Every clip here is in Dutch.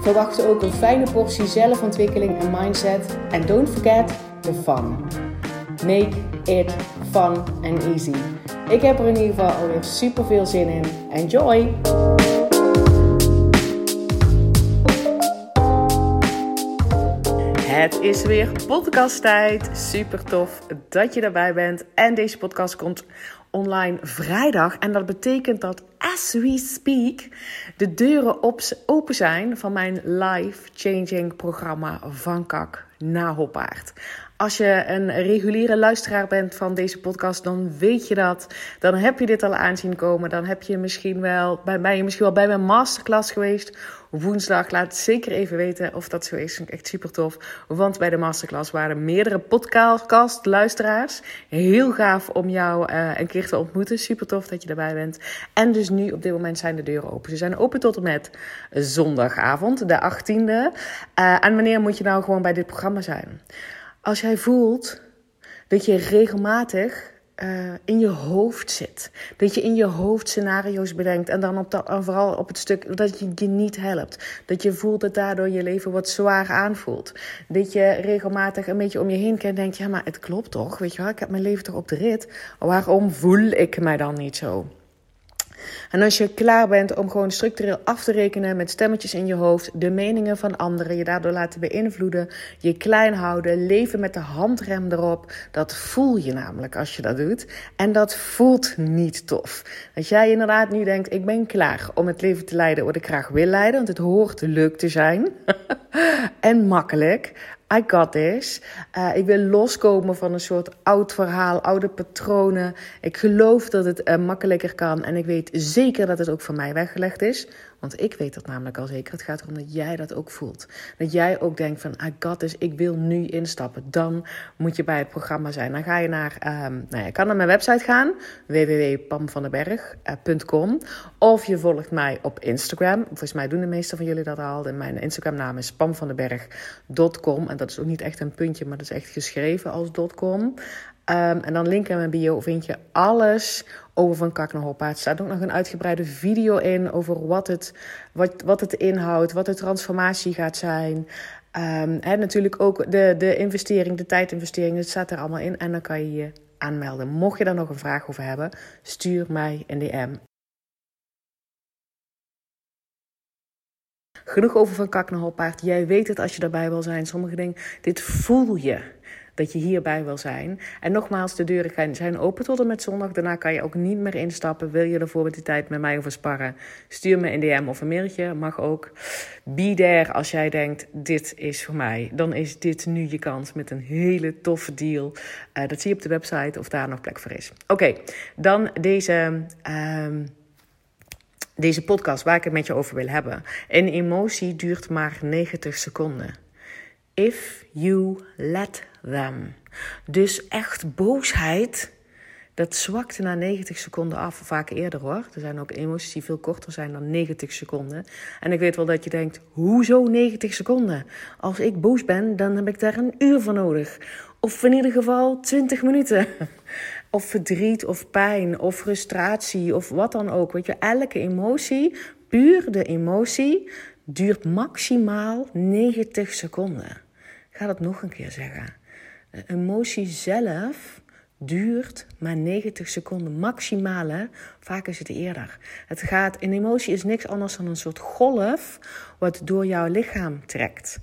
Verwacht ook een fijne portie zelfontwikkeling en mindset. En don't forget the fun. Make it fun and easy. Ik heb er in ieder geval alweer super veel zin in. Enjoy! Het is weer podcasttijd. Super tof dat je erbij bent. En deze podcast komt online vrijdag. En dat betekent dat as we speak de deuren op, open zijn van mijn life-changing programma Van Kak naar Hoppaard. Als je een reguliere luisteraar bent van deze podcast, dan weet je dat. Dan heb je dit al aanzien komen. Dan heb je misschien wel, ben je misschien wel bij mijn masterclass geweest. Woensdag, laat zeker even weten of dat zo is. Vind ik echt super tof. Want bij de masterclass waren meerdere podcast-luisteraars. Heel gaaf om jou uh, een keer te ontmoeten. Super tof dat je erbij bent. En dus nu op dit moment zijn de deuren open. Ze zijn open tot en met zondagavond, de 18e. Uh, en wanneer moet je nou gewoon bij dit programma zijn? Als jij voelt dat je regelmatig uh, in je hoofd zit. Dat je in je hoofd scenario's bedenkt. En dan op dat, en vooral op het stuk dat je je niet helpt. Dat je voelt dat daardoor je leven wat zwaar aanvoelt. Dat je regelmatig een beetje om je heen kijkt en denkt: ja, maar het klopt toch? Weet je wel, ik heb mijn leven toch op de rit. Waarom voel ik mij dan niet zo? En als je klaar bent om gewoon structureel af te rekenen met stemmetjes in je hoofd, de meningen van anderen, je daardoor laten beïnvloeden, je klein houden, leven met de handrem erop, dat voel je namelijk als je dat doet. En dat voelt niet tof. Dat jij inderdaad nu denkt, ik ben klaar om het leven te leiden wat ik graag wil leiden, want het hoort leuk te zijn en makkelijk. I got this. Uh, ik wil loskomen van een soort oud verhaal, oude patronen. Ik geloof dat het uh, makkelijker kan. En ik weet zeker dat het ook voor mij weggelegd is. Want ik weet dat namelijk al zeker. Het gaat erom dat jij dat ook voelt. Dat jij ook denkt van, I got this, ik wil nu instappen. Dan moet je bij het programma zijn. Dan ga je naar, um, nou je kan naar mijn website gaan. www.pamvandenberg.com Of je volgt mij op Instagram. Volgens mij doen de meeste van jullie dat al. En mijn Instagram naam is pamvandenberg.com. En dat is ook niet echt een puntje, maar dat is echt geschreven als .com. Um, en dan link in mijn bio vind je alles over Van Kak naar Hoppa. Er staat ook nog een uitgebreide video in over wat het, wat, wat het inhoudt, wat de transformatie gaat zijn. Um, hè, natuurlijk ook de, de investering, de tijdinvestering, het staat er allemaal in. En dan kan je je aanmelden. Mocht je daar nog een vraag over hebben, stuur mij een DM. Genoeg over Van Kak. Jij weet het als je daarbij wil zijn. Sommige dingen, dit voel je dat je hierbij wil zijn. En nogmaals, de deuren zijn open tot en met zondag. Daarna kan je ook niet meer instappen. Wil je ervoor die tijd met mij over sparren? Stuur me een DM of een mailtje. Mag ook. Be there als jij denkt, dit is voor mij. Dan is dit nu je kans met een hele toffe deal. Uh, dat zie je op de website of daar nog plek voor is. Oké, dan deze... Um, deze podcast waar ik het met je over wil hebben. Een emotie duurt maar 90 seconden. If you let Dus echt boosheid, dat zwakt na 90 seconden af. Vaak eerder hoor. Er zijn ook emoties die veel korter zijn dan 90 seconden. En ik weet wel dat je denkt, hoezo 90 seconden? Als ik boos ben, dan heb ik daar een uur voor nodig. Of in ieder geval 20 minuten. Of verdriet, of pijn, of frustratie, of wat dan ook. Weet je, elke emotie, puur de emotie, duurt maximaal 90 seconden. Ik ga dat nog een keer zeggen. De emotie zelf duurt maar 90 seconden maximaal. Hè? Vaak is het eerder. Het gaat, een emotie is niks anders dan een soort golf wat door jouw lichaam trekt.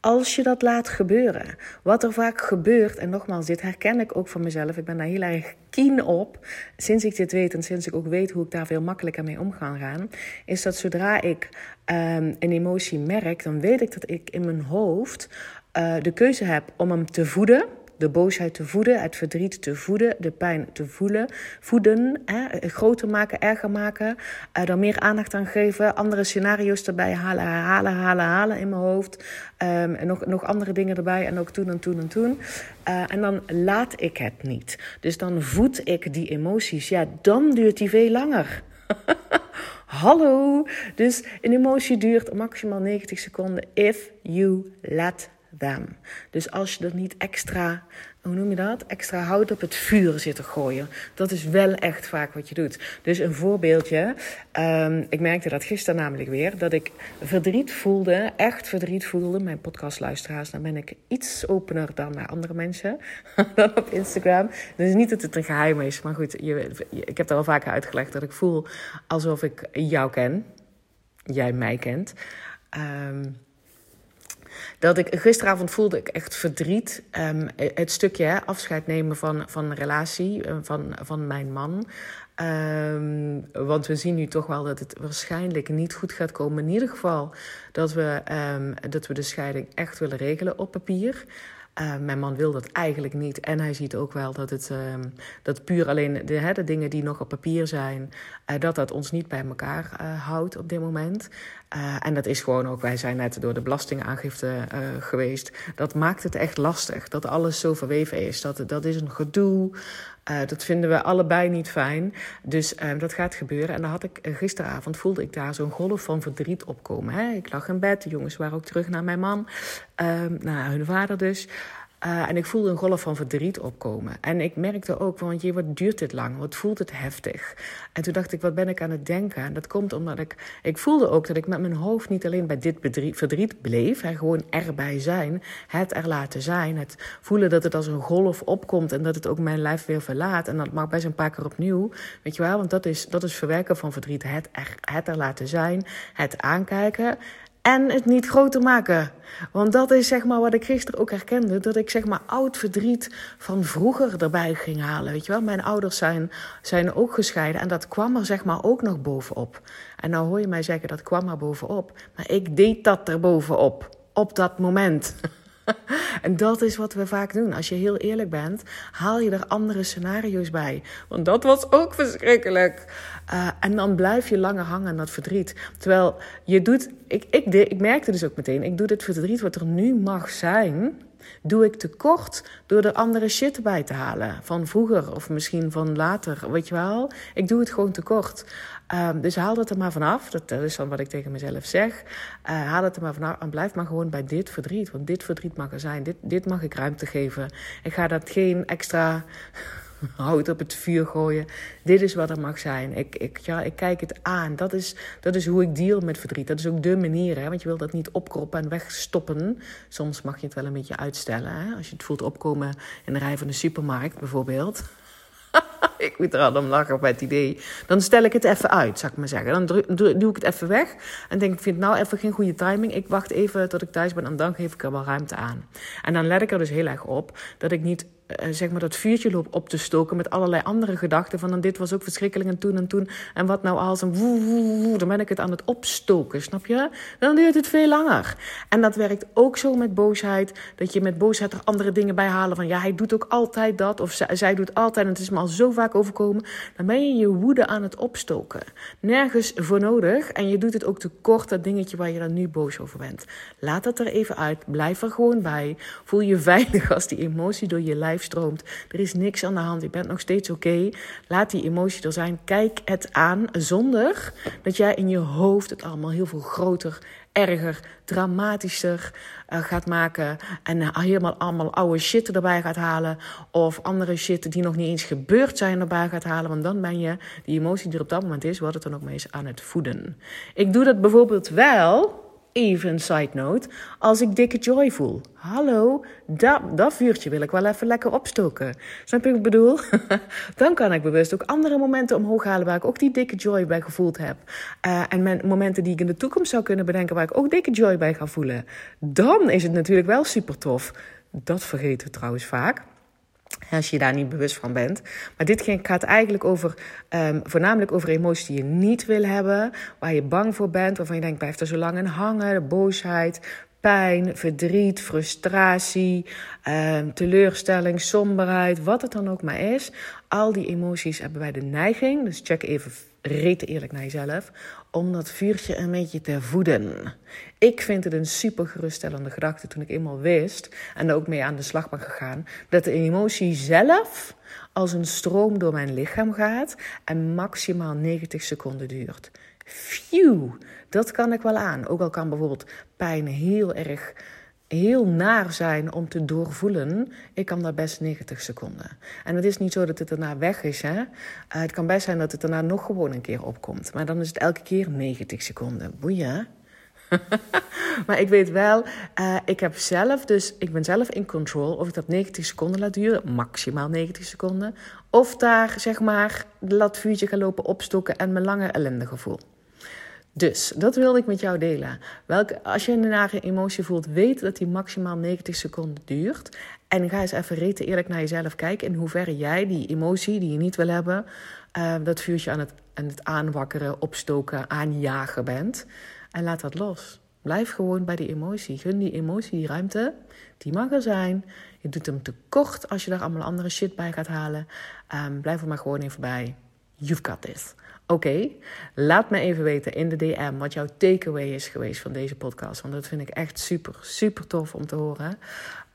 Als je dat laat gebeuren, wat er vaak gebeurt, en nogmaals, dit herken ik ook van mezelf, ik ben daar heel erg keen op, sinds ik dit weet en sinds ik ook weet hoe ik daar veel makkelijker mee om kan gaan, is dat zodra ik um, een emotie merk, dan weet ik dat ik in mijn hoofd uh, de keuze heb om hem te voeden de boosheid te voeden, het verdriet te voeden, de pijn te voelen, voeden, hè, groter maken, erger maken, uh, er meer aandacht aan geven, andere scenario's erbij halen, halen, halen, halen in mijn hoofd, um, en nog, nog andere dingen erbij en ook toen en toen en toen. Uh, en dan laat ik het niet. Dus dan voed ik die emoties. Ja, dan duurt die veel langer. Hallo. Dus een emotie duurt maximaal 90 seconden if you let Dus als je er niet extra hoe noem je dat? Extra hout op het vuur zitten gooien. Dat is wel echt vaak wat je doet. Dus een voorbeeldje. Um, ik merkte dat gisteren namelijk weer. Dat ik verdriet voelde. Echt verdriet voelde. Mijn podcastluisteraars. Dan ben ik iets opener dan naar andere mensen. dan op Instagram. Dus niet dat het een geheim is. Maar goed, je, ik heb er al vaker uitgelegd. Dat ik voel alsof ik jou ken. Jij mij kent. Um, dat ik gisteravond voelde ik echt verdriet. Um, het stukje hè, afscheid nemen van, van een relatie, eh, van, van mijn man. Um, want we zien nu toch wel dat het waarschijnlijk niet goed gaat komen. In ieder geval dat we, um, dat we de scheiding echt willen regelen op papier. Mijn man wil dat eigenlijk niet. En hij ziet ook wel dat het dat puur alleen de, hè, de dingen die nog op papier zijn, uh, dat dat ons niet bij elkaar uh, houdt op dit moment. En dat is gewoon ook, wij zijn net door de belastingaangifte geweest. Dat maakt het echt lastig. Dat alles zo verweven is. Dat, dat is een gedoe. Uh, dat vinden we allebei niet fijn. Dus dat gaat gebeuren. En dan had ik gisteravond voelde ik daar zo'n golf van verdriet opkomen. Hè? Ik lag in bed, de jongens waren ook terug naar mijn man, uh, naar hun vader dus. Uh, en ik voelde een golf van verdriet opkomen. En ik merkte ook, want je, wat duurt dit lang? Wat voelt het heftig? En toen dacht ik, wat ben ik aan het denken? En dat komt omdat ik... Ik voelde ook dat ik met mijn hoofd niet alleen bij dit verdriet bleef. Hè, gewoon erbij zijn. Het er laten zijn. Het voelen dat het als een golf opkomt. En dat het ook mijn lijf weer verlaat. En dat mag best een paar keer opnieuw. Weet je wel? Want dat is, dat is verwerken van verdriet. Het het er laten zijn. Het aankijken. En het niet groter maken. Want dat is zeg maar wat ik gisteren ook herkende. Dat ik zeg maar oud verdriet van vroeger erbij ging halen. Weet je wel, mijn ouders zijn, zijn ook gescheiden. En dat kwam er zeg maar ook nog bovenop. En nou hoor je mij zeggen dat kwam er bovenop. Maar ik deed dat er bovenop. Op dat moment. En dat is wat we vaak doen. Als je heel eerlijk bent, haal je er andere scenario's bij. Want dat was ook verschrikkelijk. Uh, en dan blijf je langer hangen aan dat verdriet. Terwijl je doet. Ik, ik, ik merkte dus ook meteen, ik doe dit verdriet wat er nu mag zijn doe ik tekort door er andere shit bij te halen. Van vroeger of misschien van later, weet je wel. Ik doe het gewoon tekort. Um, dus haal dat er maar vanaf. Dat, dat is dan wat ik tegen mezelf zeg. Uh, haal het er maar vanaf en blijf maar gewoon bij dit verdriet. Want dit verdriet mag er zijn. Dit, dit mag ik ruimte geven. Ik ga dat geen extra hout op het vuur gooien. Dit is wat er mag zijn. Ik, ik, ja, ik kijk het aan. Dat is, dat is hoe ik deal met verdriet. Dat is ook de manier. Hè? Want je wil dat niet opkroppen en wegstoppen. Soms mag je het wel een beetje uitstellen. Hè? Als je het voelt opkomen in de rij van de supermarkt bijvoorbeeld. ik moet er al om lachen bij het idee. Dan stel ik het even uit, zou ik maar zeggen. Dan doe ik het even weg. En denk ik, vind nou even geen goede timing. Ik wacht even tot ik thuis ben en dan geef ik er wel ruimte aan. En dan let ik er dus heel erg op dat ik niet zeg maar dat vuurtje loop op te stoken met allerlei andere gedachten. Van dit was ook verschrikkelijk en toen en toen. En wat nou als een woe, woe, dan ben ik het aan het opstoken, snap je? Dan duurt het veel langer. En dat werkt ook zo met boosheid. Dat je met boosheid er andere dingen bij halen. Van ja, hij doet ook altijd dat. Of zij, zij doet altijd. En het is me al zo vaak overkomen. Dan ben je je woede aan het opstoken. Nergens voor nodig. En je doet het ook te kort, dat dingetje waar je dan nu boos over bent. Laat dat er even uit. Blijf er gewoon bij. Voel je veilig als die emotie door je lijf stroomt. Er is niks aan de hand. Je bent nog steeds oké. Laat die emotie er zijn. Kijk het aan zonder dat jij in je hoofd het allemaal heel veel groter, erger, dramatischer uh, gaat maken. En uh, helemaal allemaal oude shit erbij gaat halen. Of andere shit die nog niet eens gebeurd zijn erbij gaat halen. Want dan ben je die emotie die er op dat moment is, wat het dan ook mee is aan het voeden. Ik doe dat bijvoorbeeld wel Even een side note. Als ik dikke joy voel. Hallo, dat, dat vuurtje wil ik wel even lekker opstoken. Snap je wat ik bedoel? Dan kan ik bewust ook andere momenten omhoog halen waar ik ook die dikke joy bij gevoeld heb. Uh, en momenten die ik in de toekomst zou kunnen bedenken waar ik ook dikke joy bij ga voelen. Dan is het natuurlijk wel super tof. Dat vergeten we trouwens vaak. Als je daar niet bewust van bent. Maar dit gaat eigenlijk over, um, voornamelijk over emoties die je niet wil hebben. Waar je bang voor bent. Waarvan je denkt, blijf er zo lang in hangen. Boosheid, pijn, verdriet, frustratie, ehm, teleurstelling, somberheid, wat het dan ook maar is. Al die emoties hebben wij de neiging, dus check even rete eerlijk naar jezelf, om dat vuurtje een beetje te voeden. Ik vind het een super geruststellende gedachte toen ik eenmaal wist, en er ook mee aan de slag ben gegaan, dat de emotie zelf als een stroom door mijn lichaam gaat en maximaal 90 seconden duurt. Phew, dat kan ik wel aan. Ook al kan bijvoorbeeld pijn heel erg heel naar zijn om te doorvoelen. Ik kan daar best 90 seconden. En het is niet zo dat het daarna weg is. Hè? Uh, het kan best zijn dat het daarna nog gewoon een keer opkomt. Maar dan is het elke keer 90 seconden. Boeien. maar ik weet wel, uh, ik heb zelf dus, ik ben zelf in control of ik dat 90 seconden laat duren, maximaal 90 seconden, of daar zeg maar dat vuurtje ga lopen opstoken en mijn lange ellende gevoel. Dus dat wilde ik met jou delen. Als je een nare emotie voelt, weet dat die maximaal 90 seconden duurt. En ga eens even reten eerlijk naar jezelf kijken in hoeverre jij die emotie die je niet wil hebben, uh, dat vuurtje aan het, het aanwakkeren, opstoken, aanjagen bent. En laat dat los. Blijf gewoon bij die emotie. Gun die emotie die ruimte. Die mag er zijn. Je doet hem tekort als je daar allemaal andere shit bij gaat halen. Um, blijf er maar gewoon even bij. You've got this. Oké, laat me even weten in de DM wat jouw takeaway is geweest van deze podcast. Want dat vind ik echt super, super tof om te horen.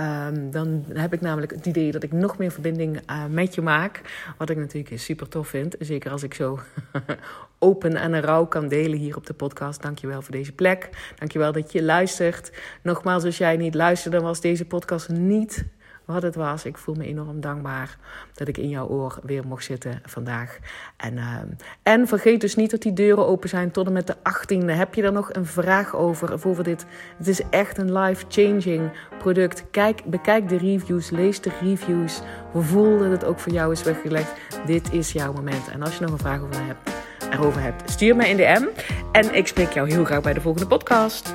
Um, dan heb ik namelijk het idee dat ik nog meer verbinding uh, met je maak. Wat ik natuurlijk super tof vind. Zeker als ik zo open en rauw kan delen hier op de podcast. Dankjewel voor deze plek. Dankjewel dat je luistert. Nogmaals, als jij niet luisterde, was deze podcast niet wat het was. Ik voel me enorm dankbaar dat ik in jouw oor weer mocht zitten vandaag. En, uh, en vergeet dus niet dat die deuren open zijn tot en met de 18e. Heb je er nog een vraag over? Voor dit? Het is echt een life-changing product. Kijk, bekijk de reviews, lees de reviews. Voel dat het ook voor jou is weggelegd. Dit is jouw moment. En als je nog een vraag over hebt, erover hebt, stuur mij in de M. En ik spreek jou heel graag bij de volgende podcast.